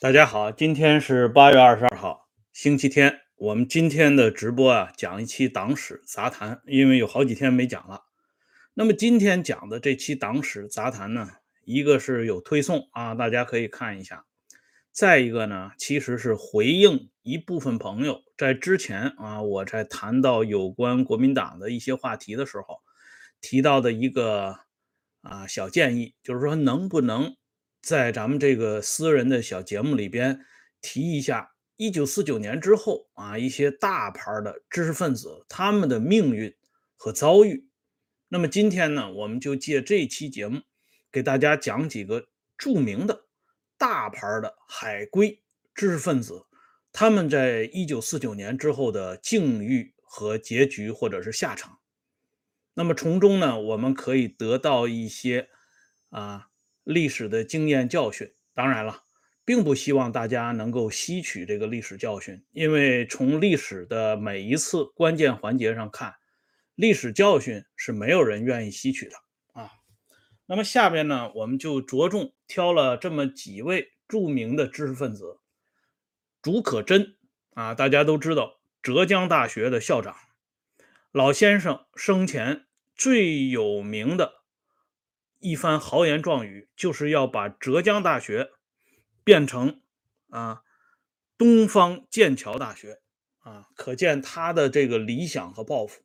大家好，今天是八月二十二号，星期天。我们今天的直播啊，讲一期党史杂谈，因为有好几天没讲了。那么今天讲的这期党史杂谈呢，一个是有推送啊，大家可以看一下；再一个呢，其实是回应一部分朋友在之前啊，我在谈到有关国民党的一些话题的时候提到的一个啊小建议，就是说能不能。在咱们这个私人的小节目里边提一下，一九四九年之后啊，一些大牌的知识分子他们的命运和遭遇。那么今天呢，我们就借这期节目给大家讲几个著名的大牌的海归知识分子，他们在一九四九年之后的境遇和结局，或者是下场。那么从中呢，我们可以得到一些啊。历史的经验教训，当然了，并不希望大家能够吸取这个历史教训，因为从历史的每一次关键环节上看，历史教训是没有人愿意吸取的啊。那么下边呢，我们就着重挑了这么几位著名的知识分子，竺可桢啊，大家都知道，浙江大学的校长，老先生生前最有名的。一番豪言壮语，就是要把浙江大学变成啊东方剑桥大学啊，可见他的这个理想和抱负。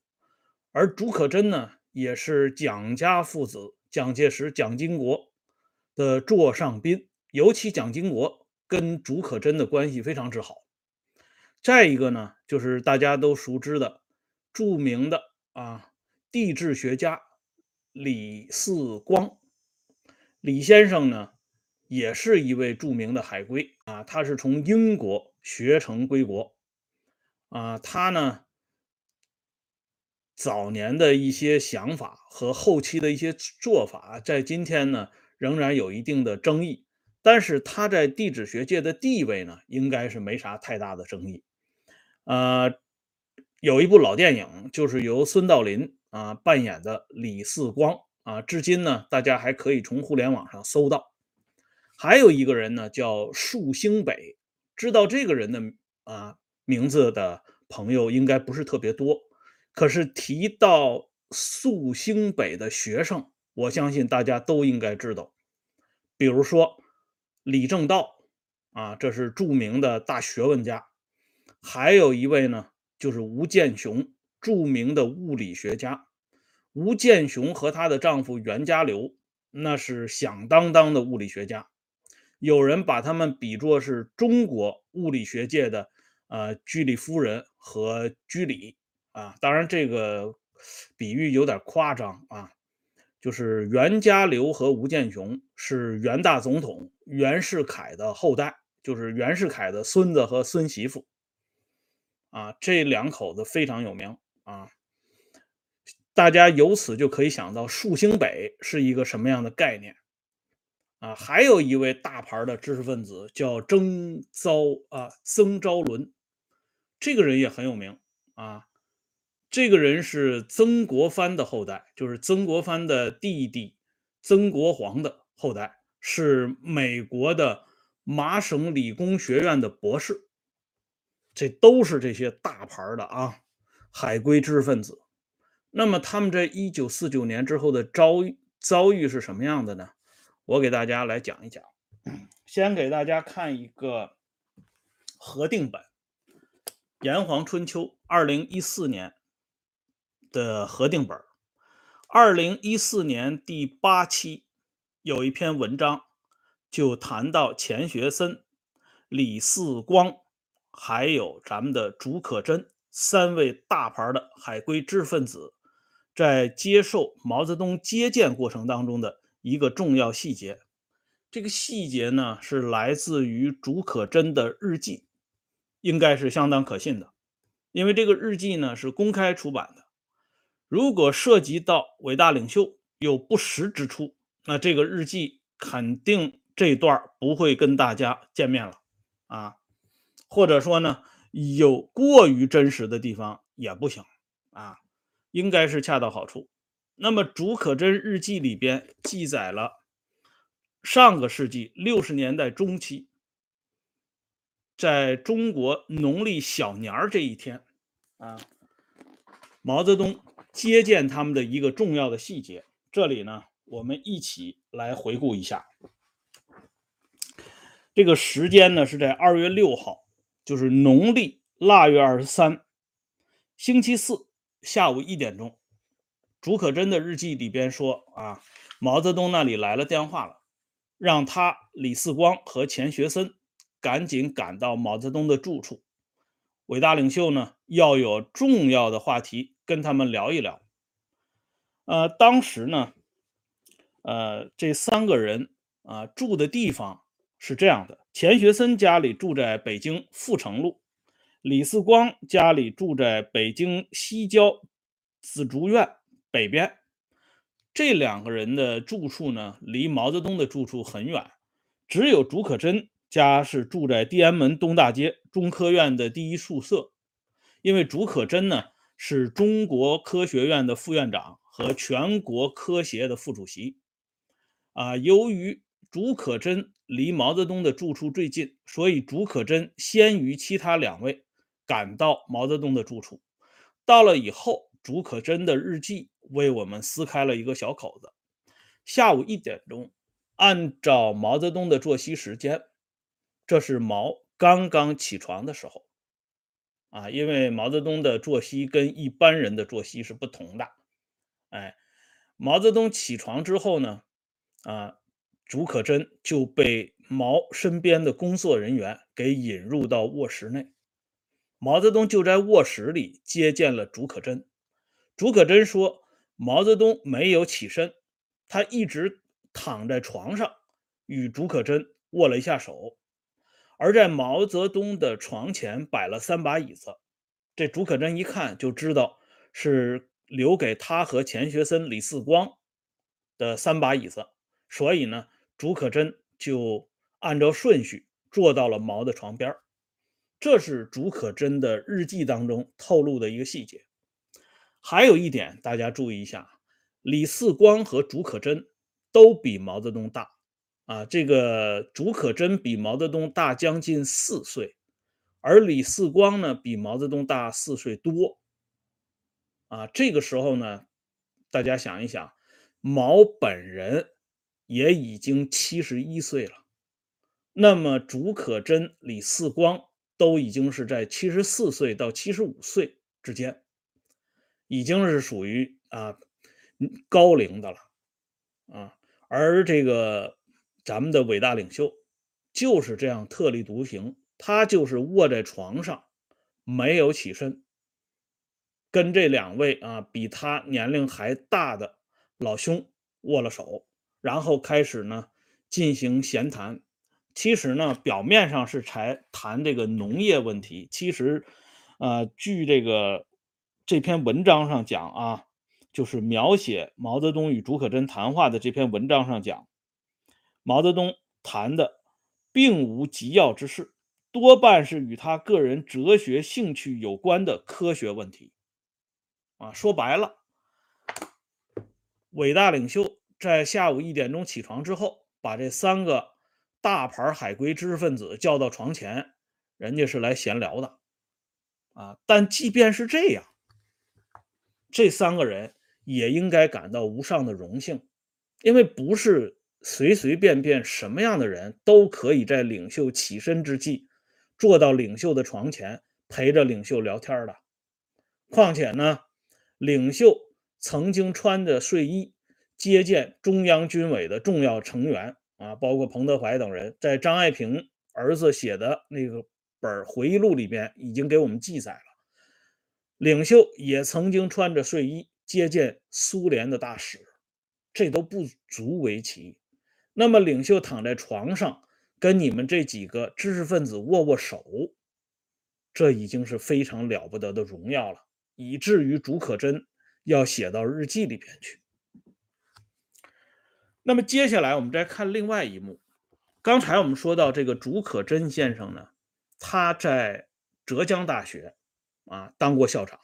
而竺可桢呢，也是蒋家父子蒋介石、蒋经国的座上宾，尤其蒋经国跟竺可桢的关系非常之好。再一个呢，就是大家都熟知的著名的啊地质学家。李四光，李先生呢，也是一位著名的海归啊，他是从英国学成归国啊，他呢早年的一些想法和后期的一些做法，在今天呢仍然有一定的争议，但是他在地质学界的地位呢，应该是没啥太大的争议。呃，有一部老电影，就是由孙道临。啊，扮演的李四光啊，至今呢，大家还可以从互联网上搜到。还有一个人呢，叫树星北，知道这个人的啊名字的朋友应该不是特别多。可是提到树星北的学生，我相信大家都应该知道。比如说李政道啊，这是著名的大学问家。还有一位呢，就是吴健雄。著名的物理学家吴健雄和她的丈夫袁家骝，那是响当当的物理学家。有人把他们比作是中国物理学界的呃居里夫人和居里啊。当然，这个比喻有点夸张啊。就是袁家骝和吴健雄是袁大总统袁世凯的后代，就是袁世凯的孙子和孙媳妇啊。这两口子非常有名。啊，大家由此就可以想到树星北是一个什么样的概念啊？还有一位大牌的知识分子叫曾昭啊，曾昭伦，这个人也很有名啊。这个人是曾国藩的后代，就是曾国藩的弟弟曾国藩的后代，是美国的麻省理工学院的博士。这都是这些大牌的啊。海归知识分子，那么他们这一九四九年之后的遭遇遭遇是什么样的呢？我给大家来讲一讲。先给大家看一个核定本，《炎黄春秋》二零一四年的核定本。二零一四年第八期有一篇文章，就谈到钱学森、李四光，还有咱们的竺可桢。三位大牌的海归知识分子在接受毛泽东接见过程当中的一个重要细节，这个细节呢是来自于竺可桢的日记，应该是相当可信的，因为这个日记呢是公开出版的。如果涉及到伟大领袖有不实之处，那这个日记肯定这段不会跟大家见面了啊，或者说呢？有过于真实的地方也不行啊，应该是恰到好处。那么竺可桢日记里边记载了上个世纪六十年代中期在中国农历小年儿这一天，啊，毛泽东接见他们的一个重要的细节，这里呢，我们一起来回顾一下。这个时间呢是在二月六号，就是农历腊月二十三，星期四下午一点钟。竺可桢的日记里边说啊，毛泽东那里来了电话了，让他李四光和钱学森赶紧赶到毛泽东的住处。伟大领袖呢要有重要的话题跟他们聊一聊。呃，当时呢，呃，这三个人啊住的地方。是这样的，钱学森家里住在北京阜成路，李四光家里住在北京西郊紫竹院北边。这两个人的住处呢，离毛泽东的住处很远。只有竺可桢家是住在地安门东大街中科院的第一宿舍，因为竺可桢呢是中国科学院的副院长和全国科协的副主席。啊，由于竺可桢。离毛泽东的住处最近，所以竺可桢先于其他两位赶到毛泽东的住处。到了以后，竺可桢的日记为我们撕开了一个小口子。下午一点钟，按照毛泽东的作息时间，这是毛刚刚起床的时候。啊，因为毛泽东的作息跟一般人的作息是不同的。哎，毛泽东起床之后呢，啊。竺可桢就被毛身边的工作人员给引入到卧室内，毛泽东就在卧室里接见了竺可桢。竺可桢说：“毛泽东没有起身，他一直躺在床上，与竺可桢握了一下手。而在毛泽东的床前摆了三把椅子，这竺可桢一看就知道是留给他和钱学森、李四光的三把椅子，所以呢。”竺可桢就按照顺序坐到了毛的床边这是竺可桢的日记当中透露的一个细节。还有一点，大家注意一下，李四光和竺可桢都比毛泽东大啊。这个竺可桢比毛泽东大将近四岁，而李四光呢比毛泽东大四岁多啊。这个时候呢，大家想一想，毛本人。也已经七十一岁了，那么竺可桢、李四光都已经是在七十四岁到七十五岁之间，已经是属于啊高龄的了啊。而这个咱们的伟大领袖就是这样特立独行，他就是卧在床上没有起身，跟这两位啊比他年龄还大的老兄握了手。然后开始呢进行闲谈，其实呢表面上是才谈这个农业问题，其实，呃，据这个这篇文章上讲啊，就是描写毛泽东与竺可桢谈话的这篇文章上讲，毛泽东谈的并无急要之事，多半是与他个人哲学兴趣有关的科学问题，啊，说白了，伟大领袖。在下午一点钟起床之后，把这三个大牌海归知识分子叫到床前，人家是来闲聊的，啊！但即便是这样，这三个人也应该感到无上的荣幸，因为不是随随便便什么样的人都可以在领袖起身之际，坐到领袖的床前陪着领袖聊天的。况且呢，领袖曾经穿着睡衣。接见中央军委的重要成员啊，包括彭德怀等人，在张爱萍儿子写的那个本回忆录里边已经给我们记载了。领袖也曾经穿着睡衣接见苏联的大使，这都不足为奇。那么，领袖躺在床上跟你们这几个知识分子握握手，这已经是非常了不得的荣耀了，以至于竺可桢要写到日记里边去。那么接下来我们再看另外一幕。刚才我们说到这个竺可桢先生呢，他在浙江大学啊当过校长。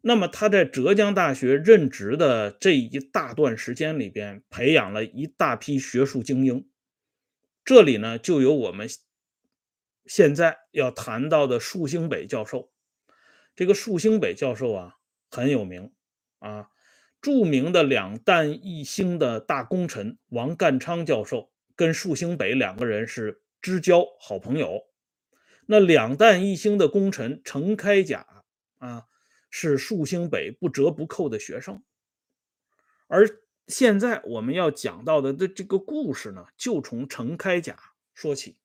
那么他在浙江大学任职的这一大段时间里边，培养了一大批学术精英。这里呢就有我们现在要谈到的树星北教授。这个树星北教授啊很有名啊，著名的两弹一星的大功臣王淦昌教授跟树星北两个人是知交好朋友。那两弹一星的功臣程开甲啊，是树星北不折不扣的学生。而现在我们要讲到的的这个故事呢，就从程开甲说起。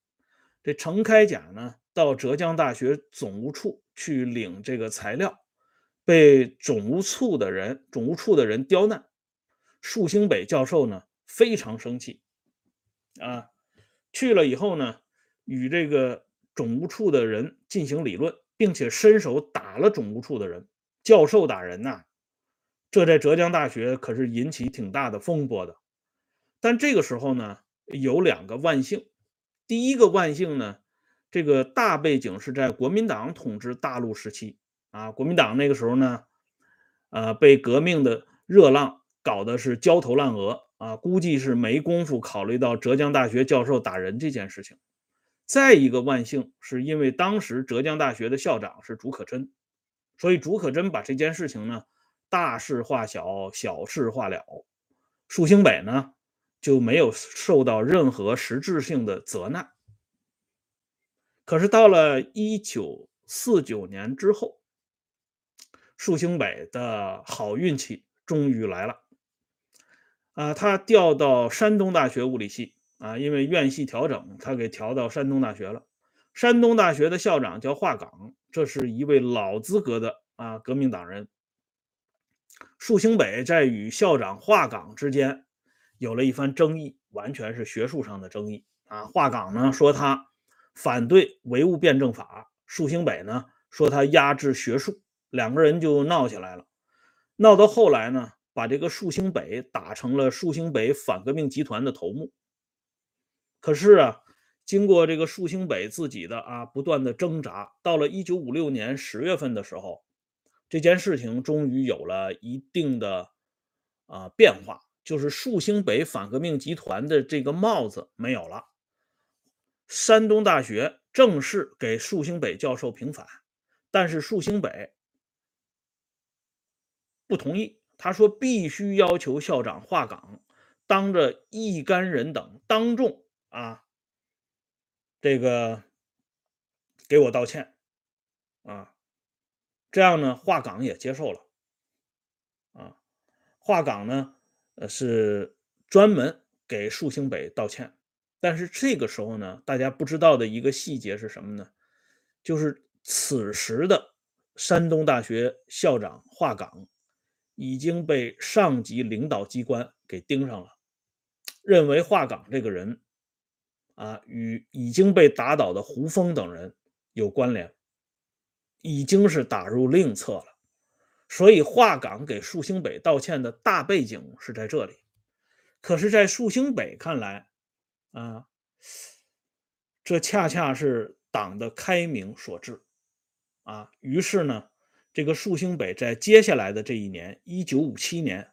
这程开甲呢，到浙江大学总务处去领这个材料，被总务处的人总务处的人刁难。树星北教授呢，非常生气啊，去了以后呢，与这个。总务处的人进行理论，并且伸手打了总务处的人。教授打人呐，这在浙江大学可是引起挺大的风波的。但这个时候呢，有两个万幸。第一个万幸呢，这个大背景是在国民党统治大陆时期啊，国民党那个时候呢，呃，被革命的热浪搞得是焦头烂额啊，估计是没工夫考虑到浙江大学教授打人这件事情。再一个万幸，是因为当时浙江大学的校长是竺可桢，所以竺可桢把这件事情呢大事化小，小事化了，树星北呢就没有受到任何实质性的责难。可是到了一九四九年之后，树星北的好运气终于来了，啊，他调到山东大学物理系。啊，因为院系调整，他给调到山东大学了。山东大学的校长叫华岗，这是一位老资格的啊革命党人。树星北在与校长华岗之间有了一番争议，完全是学术上的争议啊。华岗呢说他反对唯物辩证法，树星北呢说他压制学术，两个人就闹起来了。闹到后来呢，把这个树兴北打成了树兴北反革命集团的头目。可是啊，经过这个树兴北自己的啊不断的挣扎，到了一九五六年十月份的时候，这件事情终于有了一定的啊变化，就是树兴北反革命集团的这个帽子没有了。山东大学正式给树兴北教授平反，但是树兴北不同意，他说必须要求校长画岗当着一干人等当众。啊，这个给我道歉啊，这样呢，画岗也接受了啊。画岗呢，呃，是专门给树兴北道歉，但是这个时候呢，大家不知道的一个细节是什么呢？就是此时的山东大学校长华岗已经被上级领导机关给盯上了，认为华岗这个人。啊，与已经被打倒的胡风等人有关联，已经是打入另册了。所以华岗给树兴北道歉的大背景是在这里。可是，在树兴北看来，啊，这恰恰是党的开明所致。啊，于是呢，这个树兴北在接下来的这一年，一九五七年，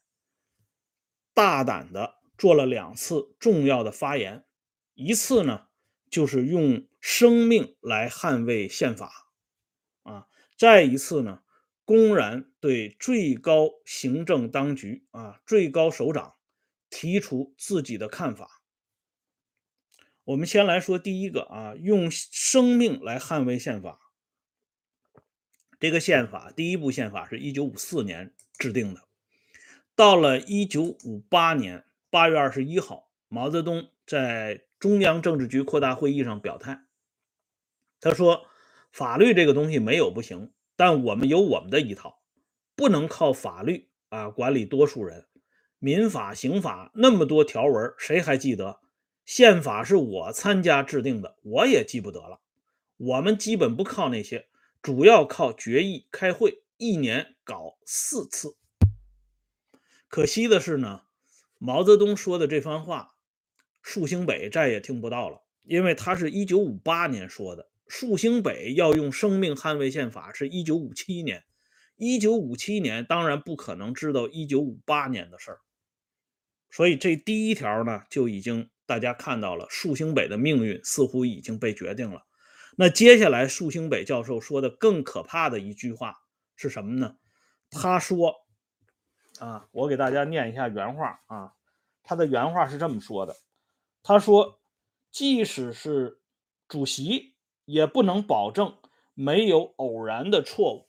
大胆的做了两次重要的发言。一次呢，就是用生命来捍卫宪法，啊，再一次呢，公然对最高行政当局啊，最高首长提出自己的看法。我们先来说第一个啊，用生命来捍卫宪法。这个宪法第一部宪法是一九五四年制定的，到了一九五八年八月二十一号，毛泽东在。中央政治局扩大会议上表态，他说：“法律这个东西没有不行，但我们有我们的一套，不能靠法律啊管理多数人。民法、刑法那么多条文，谁还记得？宪法是我参加制定的，我也记不得了。我们基本不靠那些，主要靠决议、开会，一年搞四次。可惜的是呢，毛泽东说的这番话。”树兴北再也听不到了，因为他是一九五八年说的。树兴北要用生命捍卫宪法，是一九五七年。一九五七年当然不可能知道一九五八年的事儿，所以这第一条呢，就已经大家看到了树兴北的命运似乎已经被决定了。那接下来，树星北教授说的更可怕的一句话是什么呢？他说：“啊，我给大家念一下原话啊。他的原话是这么说的：他说，即使是主席，也不能保证没有偶然的错误。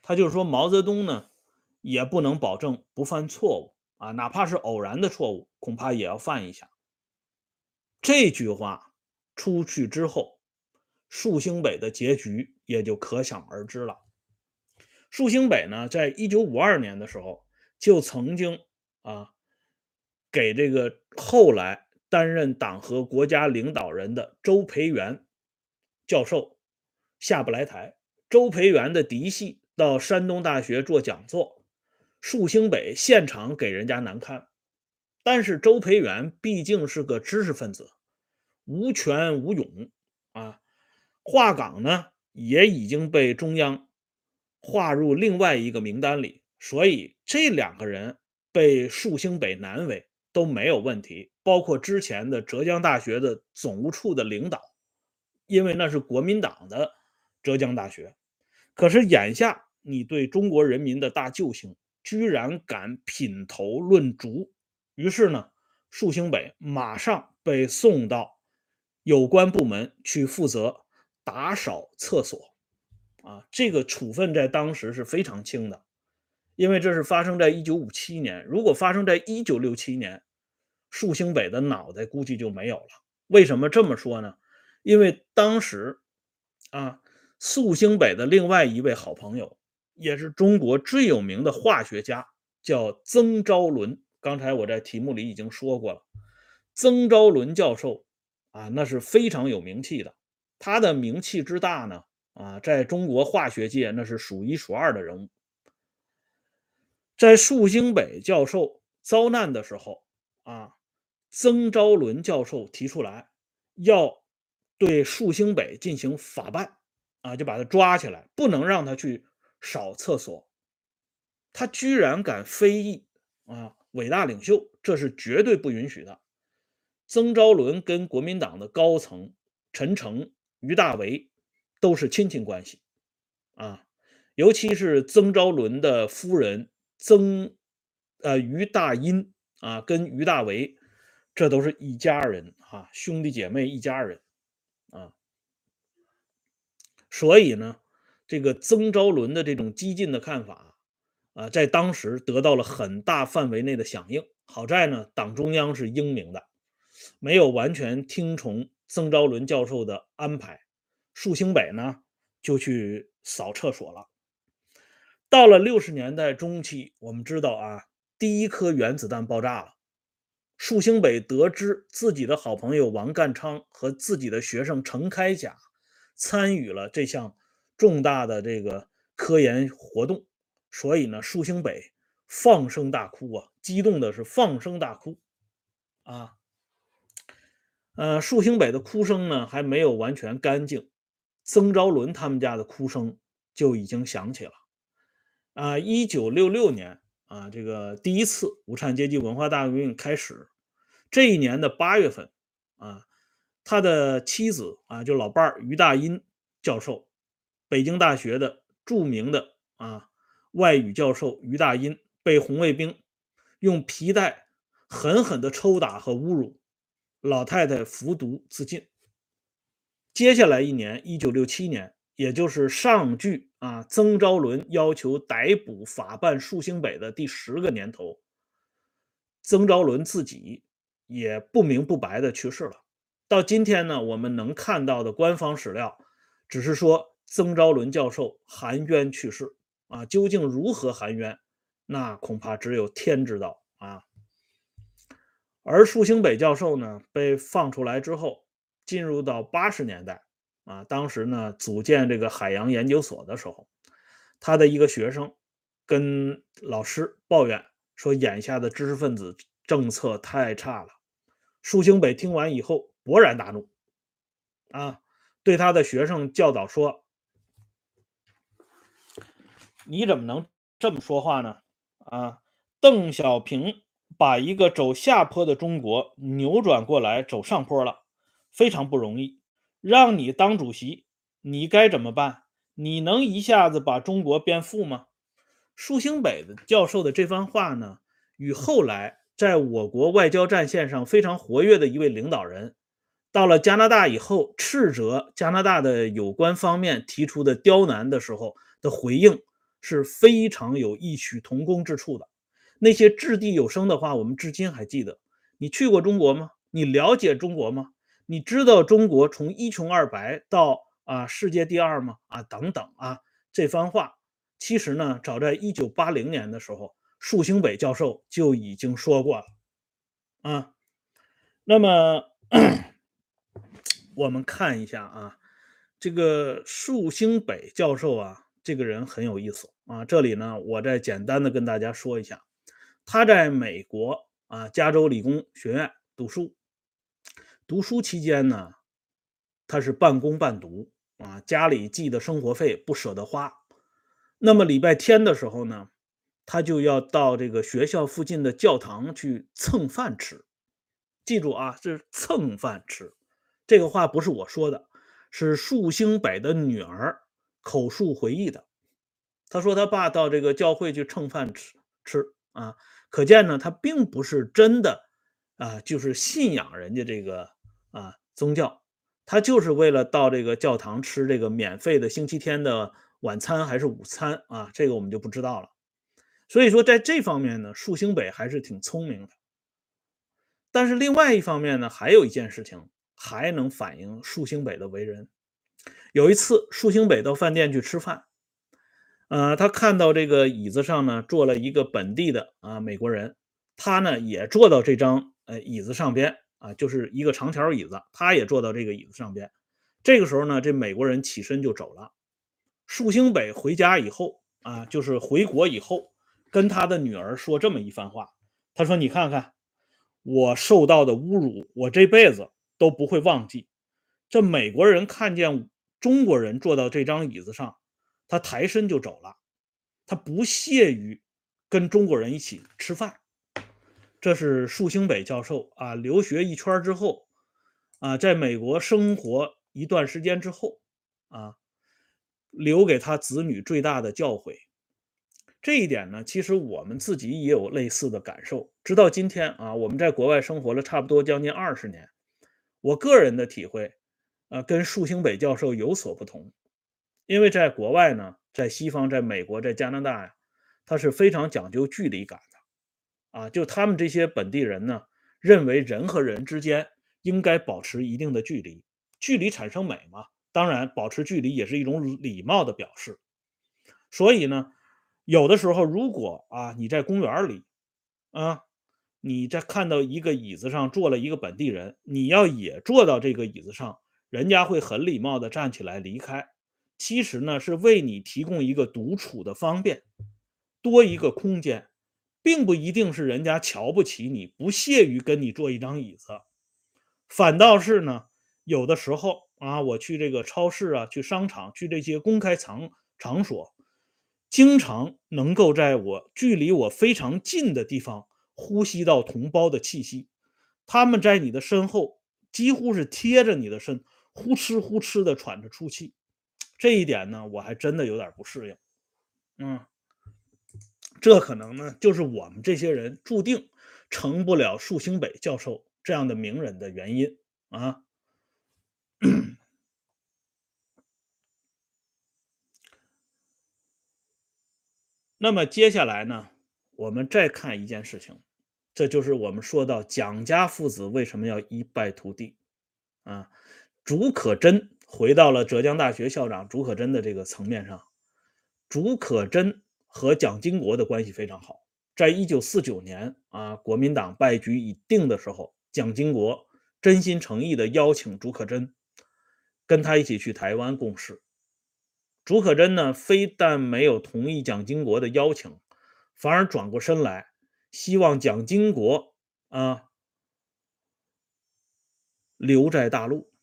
他就是说，毛泽东呢，也不能保证不犯错误啊，哪怕是偶然的错误，恐怕也要犯一下。这句话出去之后。”树星北的结局也就可想而知了。树星北呢，在一九五二年的时候，就曾经啊，给这个后来担任党和国家领导人的周培源教授下不来台。周培源的嫡系到山东大学做讲座，树星北现场给人家难堪。但是周培源毕竟是个知识分子，无权无勇啊。华岗呢也已经被中央划入另外一个名单里，所以这两个人被树兴北难为都没有问题。包括之前的浙江大学的总务处的领导，因为那是国民党的浙江大学。可是眼下你对中国人民的大救星居然敢品头论足，于是呢，树兴北马上被送到有关部门去负责。打扫厕所，啊，这个处分在当时是非常轻的，因为这是发生在一九五七年。如果发生在一九六七年，树星北的脑袋估计就没有了。为什么这么说呢？因为当时，啊，树星北的另外一位好朋友，也是中国最有名的化学家，叫曾昭伦。刚才我在题目里已经说过了，曾昭伦教授，啊，那是非常有名气的。他的名气之大呢，啊，在中国化学界那是数一数二的人物。在树星北教授遭难的时候，啊，曾昭伦教授提出来要对树星北进行法办，啊，就把他抓起来，不能让他去扫厕所。他居然敢非议啊，伟大领袖，这是绝对不允许的。曾昭伦跟国民党的高层陈诚。于大为都是亲戚关系啊，尤其是曾昭伦的夫人曾呃于大殷啊，跟于大为这都是一家人啊，兄弟姐妹一家人啊，所以呢，这个曾昭伦的这种激进的看法啊，在当时得到了很大范围内的响应。好在呢，党中央是英明的，没有完全听从。曾昭伦教授的安排，树星北呢就去扫厕所了。到了六十年代中期，我们知道啊，第一颗原子弹爆炸了。树星北得知自己的好朋友王淦昌和自己的学生程开甲参与了这项重大的这个科研活动，所以呢，树星北放声大哭啊，激动的是放声大哭啊。呃，树兴北的哭声呢还没有完全干净，曾昭伦他们家的哭声就已经响起了。啊，一九六六年啊，这个第一次无产阶级文化大革命开始，这一年的八月份啊，他的妻子啊，就老伴儿于大音教授，北京大学的著名的啊外语教授于大音，被红卫兵用皮带狠狠地抽打和侮辱。老太太服毒自尽。接下来一年，一九六七年，也就是上句啊，曾昭伦要求逮捕法办树星北的第十个年头，曾昭伦自己也不明不白的去世了。到今天呢，我们能看到的官方史料，只是说曾昭伦教授含冤去世啊，究竟如何含冤，那恐怕只有天知道啊。而树星北教授呢，被放出来之后，进入到八十年代啊，当时呢，组建这个海洋研究所的时候，他的一个学生跟老师抱怨说，眼下的知识分子政策太差了。树星北听完以后勃然大怒，啊，对他的学生教导说：“你怎么能这么说话呢？啊，邓小平。”把一个走下坡的中国扭转过来走上坡了，非常不容易。让你当主席，你该怎么办？你能一下子把中国变富吗？树兴北的教授的这番话呢，与后来在我国外交战线上非常活跃的一位领导人，到了加拿大以后斥责加拿大的有关方面提出的刁难的时候的回应是非常有异曲同工之处的。那些掷地有声的话，我们至今还记得。你去过中国吗？你了解中国吗？你知道中国从一穷二白到啊世界第二吗？啊等等啊，这番话其实呢，早在一九八零年的时候，树星北教授就已经说过了啊。那么我们看一下啊，这个树星北教授啊，这个人很有意思啊。这里呢，我再简单的跟大家说一下，他在美国。啊，加州理工学院读书，读书期间呢，他是半工半读啊，家里寄的生活费不舍得花。那么礼拜天的时候呢，他就要到这个学校附近的教堂去蹭饭吃。记住啊，是蹭饭吃。这个话不是我说的，是树星北的女儿口述回忆的。他说他爸到这个教会去蹭饭吃吃啊。可见呢，他并不是真的啊，就是信仰人家这个啊宗教，他就是为了到这个教堂吃这个免费的星期天的晚餐还是午餐啊，这个我们就不知道了。所以说，在这方面呢，树星北还是挺聪明的。但是另外一方面呢，还有一件事情还能反映树星北的为人。有一次，树星北到饭店去吃饭。呃，他看到这个椅子上呢坐了一个本地的啊美国人，他呢也坐到这张呃椅子上边啊，就是一个长条椅子，他也坐到这个椅子上边。这个时候呢，这美国人起身就走了。树星北回家以后啊，就是回国以后，跟他的女儿说这么一番话，他说：“你看看我受到的侮辱，我这辈子都不会忘记。这美国人看见中国人坐到这张椅子上。”他抬身就走了，他不屑于跟中国人一起吃饭。这是树星北教授啊，留学一圈之后啊，在美国生活一段时间之后啊，留给他子女最大的教诲。这一点呢，其实我们自己也有类似的感受。直到今天啊，我们在国外生活了差不多将近二十年，我个人的体会啊，跟树星北教授有所不同。因为在国外呢，在西方，在美国，在加拿大呀，他是非常讲究距离感的，啊，就他们这些本地人呢，认为人和人之间应该保持一定的距离，距离产生美嘛。当然，保持距离也是一种礼貌的表示。所以呢，有的时候如果啊，你在公园里，啊，你在看到一个椅子上坐了一个本地人，你要也坐到这个椅子上，人家会很礼貌的站起来离开。其实呢，是为你提供一个独处的方便，多一个空间，并不一定是人家瞧不起你，不屑于跟你坐一张椅子，反倒是呢，有的时候啊，我去这个超市啊，去商场，去这些公开场场所，经常能够在我距离我非常近的地方呼吸到同胞的气息，他们在你的身后，几乎是贴着你的身，呼哧呼哧的喘着粗气。这一点呢，我还真的有点不适应。嗯，这可能呢，就是我们这些人注定成不了树星北教授这样的名人的原因啊。那么接下来呢，我们再看一件事情，这就是我们说到蒋家父子为什么要一败涂地啊？竺可桢。回到了浙江大学校长竺可桢的这个层面上，竺可桢和蒋经国的关系非常好。在一九四九年啊，国民党败局已定的时候，蒋经国真心诚意的邀请竺可桢跟他一起去台湾共事。竺可桢呢，非但没有同意蒋经国的邀请，反而转过身来，希望蒋经国啊留在大陆。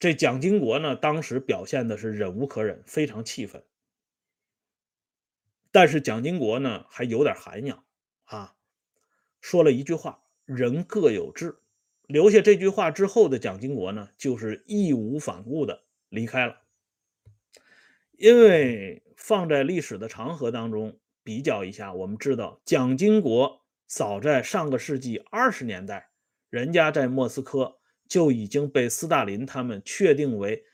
这蒋经国呢，当时表现的是忍无可忍，非常气愤。但是蒋经国呢，还有点涵养啊，说了一句话：“人各有志，留下这句话之后的蒋经国呢，就是义无反顾的离开了。因为放在历史的长河当中比较一下，我们知道蒋经国早在上个世纪二十年代，人家在莫斯科就已经被斯大林他们确定为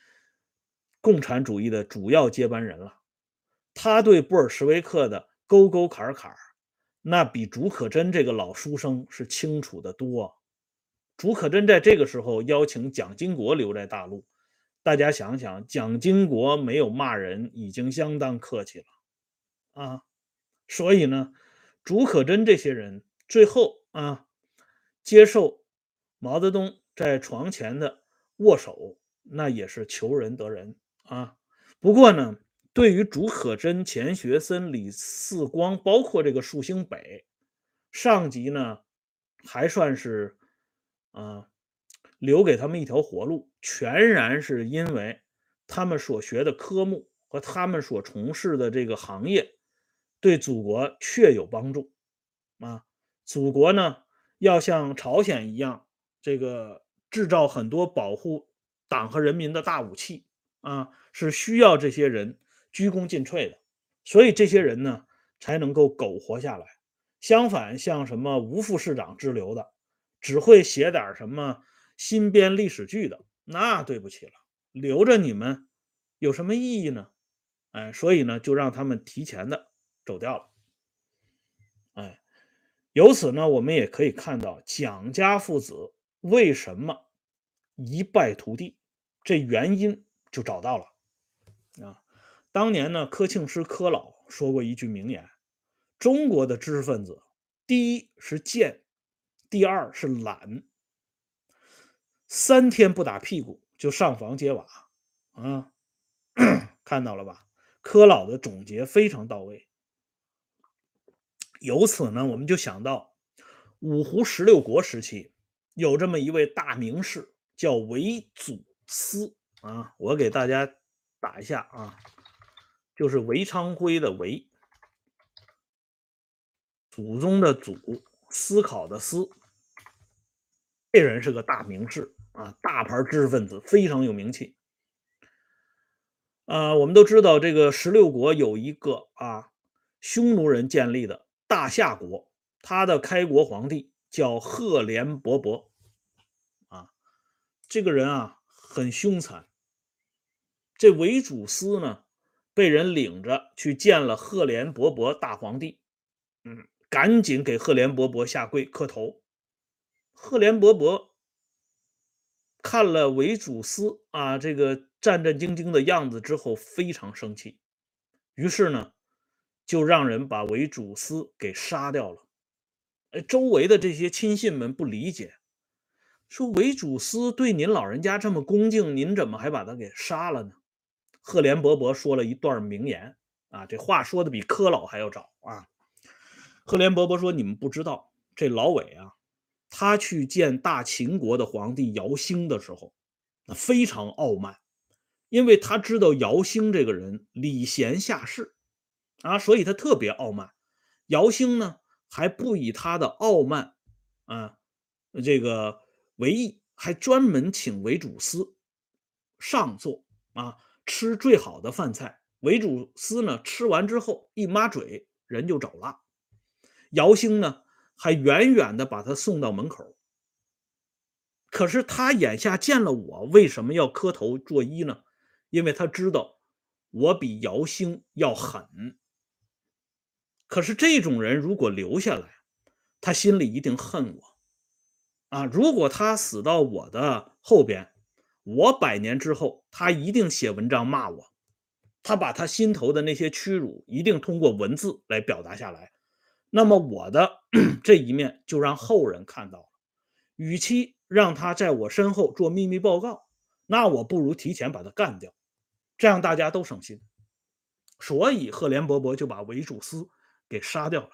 共产主义的主要接班人了。他对布尔什维克的沟沟坎坎，那比竺可桢这个老书生是清楚的多。竺可桢在这个时候邀请蒋经国留在大陆。大家想想，蒋经国没有骂人，已经相当客气了啊。所以呢，竺可桢这些人最后啊，接受毛泽东在床前的握手，那也是求人得人啊。不过呢，对于竺可桢、钱学森、李四光，包括这个树星北，上级呢，还算是啊。留给他们一条活路，全然是因为他们所学的科目和他们所从事的这个行业对祖国确有帮助啊！祖国呢，要像朝鲜一样，这个制造很多保护党和人民的大武器啊，是需要这些人鞠躬尽瘁的，所以这些人呢才能够苟活下来。相反，像什么吴副市长之流的，只会写点什么。新编历史剧的，那对不起了，留着你们有什么意义呢？哎，所以呢，就让他们提前的走掉了。哎，由此呢，我们也可以看到蒋家父子为什么一败涂地，这原因就找到了。啊，当年呢，柯庆施柯老说过一句名言：中国的知识分子，第一是贱，第二是懒。三天不打屁股就上房揭瓦啊！看到了吧？柯老的总结非常到位。由此呢，我们就想到五胡十六国时期有这么一位大名士，叫韦祖思啊。我给大家打一下啊，就是韦昌辉的韦，祖宗的祖，思考的思。这人是个大名士啊，大牌知识分子，非常有名气。啊，我们都知道这个十六国有一个啊，匈奴人建立的大夏国，他的开国皇帝叫赫连勃勃。这个人啊很凶残。这韦主司呢，被人领着去见了赫连勃勃大皇帝，嗯，赶紧给赫连勃勃下跪磕头。赫连勃勃看了韦主司啊这个战战兢兢的样子之后，非常生气，于是呢，就让人把韦主司给杀掉了。哎，周围的这些亲信们不理解，说韦主司对您老人家这么恭敬，您怎么还把他给杀了呢？赫连勃勃说了一段名言啊，这话说的比柯老还要早啊。赫连勃勃说：“你们不知道，这老韦啊。”他去见大秦国的皇帝姚兴的时候，那非常傲慢，因为他知道姚兴这个人礼贤下士啊，所以他特别傲慢。姚兴呢，还不以他的傲慢啊这个韦毅，还专门请韦主司上座啊，吃最好的饭菜。韦主司呢，吃完之后一抹嘴，人就走了。姚兴呢？还远远的把他送到门口。可是他眼下见了我，为什么要磕头作揖呢？因为他知道我比姚兴要狠。可是这种人如果留下来，他心里一定恨我啊！如果他死到我的后边，我百年之后，他一定写文章骂我。他把他心头的那些屈辱，一定通过文字来表达下来。那么我的 这一面就让后人看到了，与其让他在我身后做秘密报告，那我不如提前把他干掉，这样大家都省心。所以赫连勃勃就把韦主斯给杀掉了。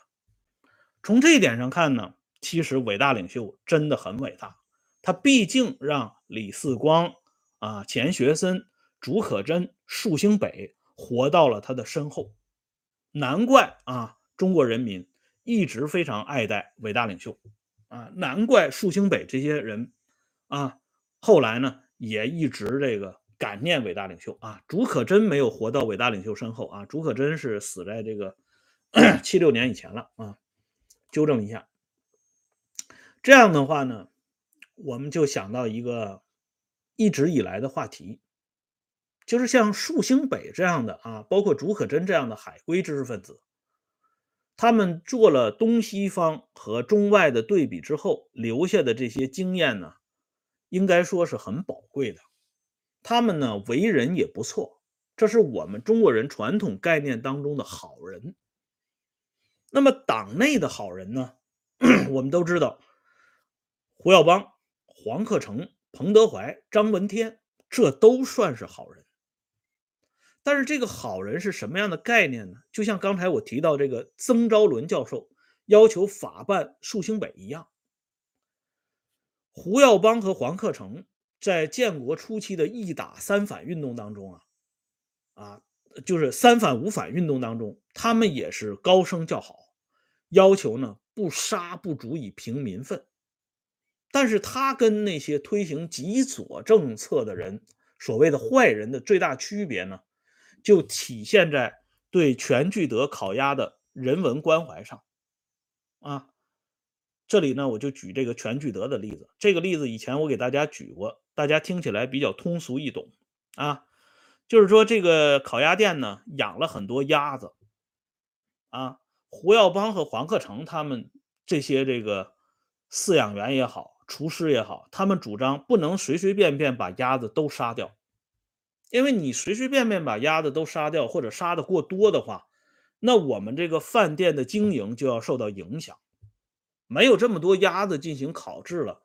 从这一点上看呢，其实伟大领袖真的很伟大，他毕竟让李四光、啊钱学森、竺可桢、树星北活到了他的身后，难怪啊中国人民。一直非常爱戴伟大领袖，啊，难怪树星北这些人啊，后来呢也一直这个感念伟大领袖啊。竺可桢没有活到伟大领袖身后啊，竺可桢是死在这个 七六年以前了啊，纠正一下。这样的话呢，我们就想到一个一直以来的话题，就是像树星北这样的啊，包括竺可桢这样的海归知识分子，他们做了东西方和中外的对比之后留下的这些经验呢，应该说是很宝贵的。他们呢为人也不错，这是我们中国人传统概念当中的好人。那么党内的好人呢，我们都知道。胡耀邦、黄克诚、彭德怀、张闻天，这都算是好人。但是这个好人是什么样的概念呢？就像刚才我提到这个曾昭伦教授要求法办树星北一样，胡耀邦和黄克诚在建国初期的一打三反运动当中啊，啊，就是三反五反运动当中，他们也是高声叫好，要求呢不杀不足以平民愤。但是他跟那些推行极左政策的人，所谓的坏人的最大区别呢，就体现在对全聚德烤鸭的人文关怀上。啊，这里呢，我就举这个全聚德的例子。这个例子以前我给大家举过，大家听起来比较通俗易懂啊。就是说，这个烤鸭店呢，养了很多鸭子。啊，胡耀邦和黄克诚他们这些这个饲养员也好。厨师也好，他们主张不能随随便便把鸭子都杀掉，因为你随随便便把鸭子都杀掉，或者杀的过多的话，那我们这个饭店的经营就要受到影响。没有这么多鸭子进行烤制了，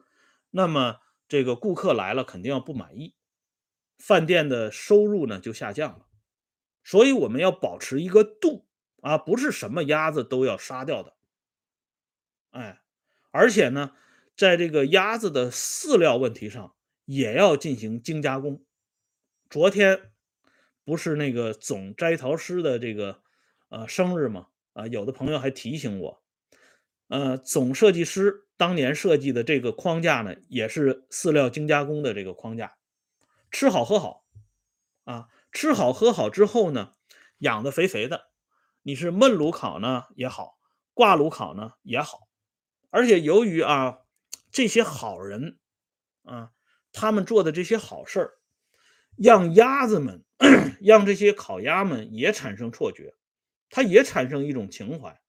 那么这个顾客来了肯定要不满意，饭店的收入呢就下降了。所以我们要保持一个度啊，不是什么鸭子都要杀掉的。哎，而且呢。在这个鸭子的饲料问题上，也要进行精加工。昨天不是那个总摘桃师的这个呃生日吗？啊，有的朋友还提醒我，呃，总设计师当年设计的这个框架呢，也是饲料精加工的这个框架。吃好喝好啊，吃好喝好之后呢，养的肥肥的，你是焖炉烤呢也好，挂炉烤呢也好，而且由于啊。这些好人啊，他们做的这些好事儿，让鸭子们，让这些烤鸭们也产生错觉，他也产生一种情怀，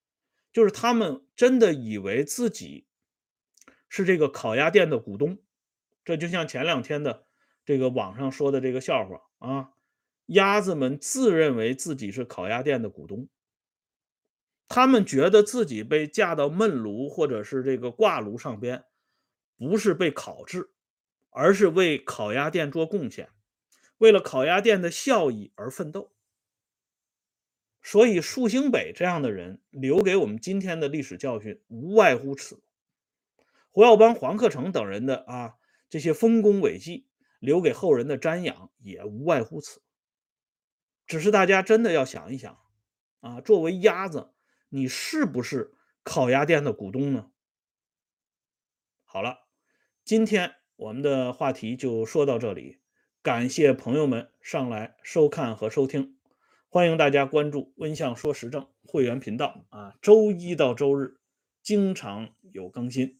就是他们真的以为自己是这个烤鸭店的股东。这就像前两天的这个网上说的这个笑话啊，鸭子们自认为自己是烤鸭店的股东，他们觉得自己被架到焖炉或者是这个挂炉上边。不是被烤制，而是为烤鸭店做贡献，为了烤鸭店的效益而奋斗。所以，树星北这样的人留给我们今天的历史教训，无外乎此。胡耀邦、黄克诚等人的啊这些丰功伟绩，留给后人的瞻仰，也无外乎此。只是大家真的要想一想啊，作为鸭子，你是不是烤鸭店的股东呢？好了。今天我们的话题就说到这里，感谢朋友们上来收看和收听，欢迎大家关注温相说时政会员频道啊，周一到周日经常有更新。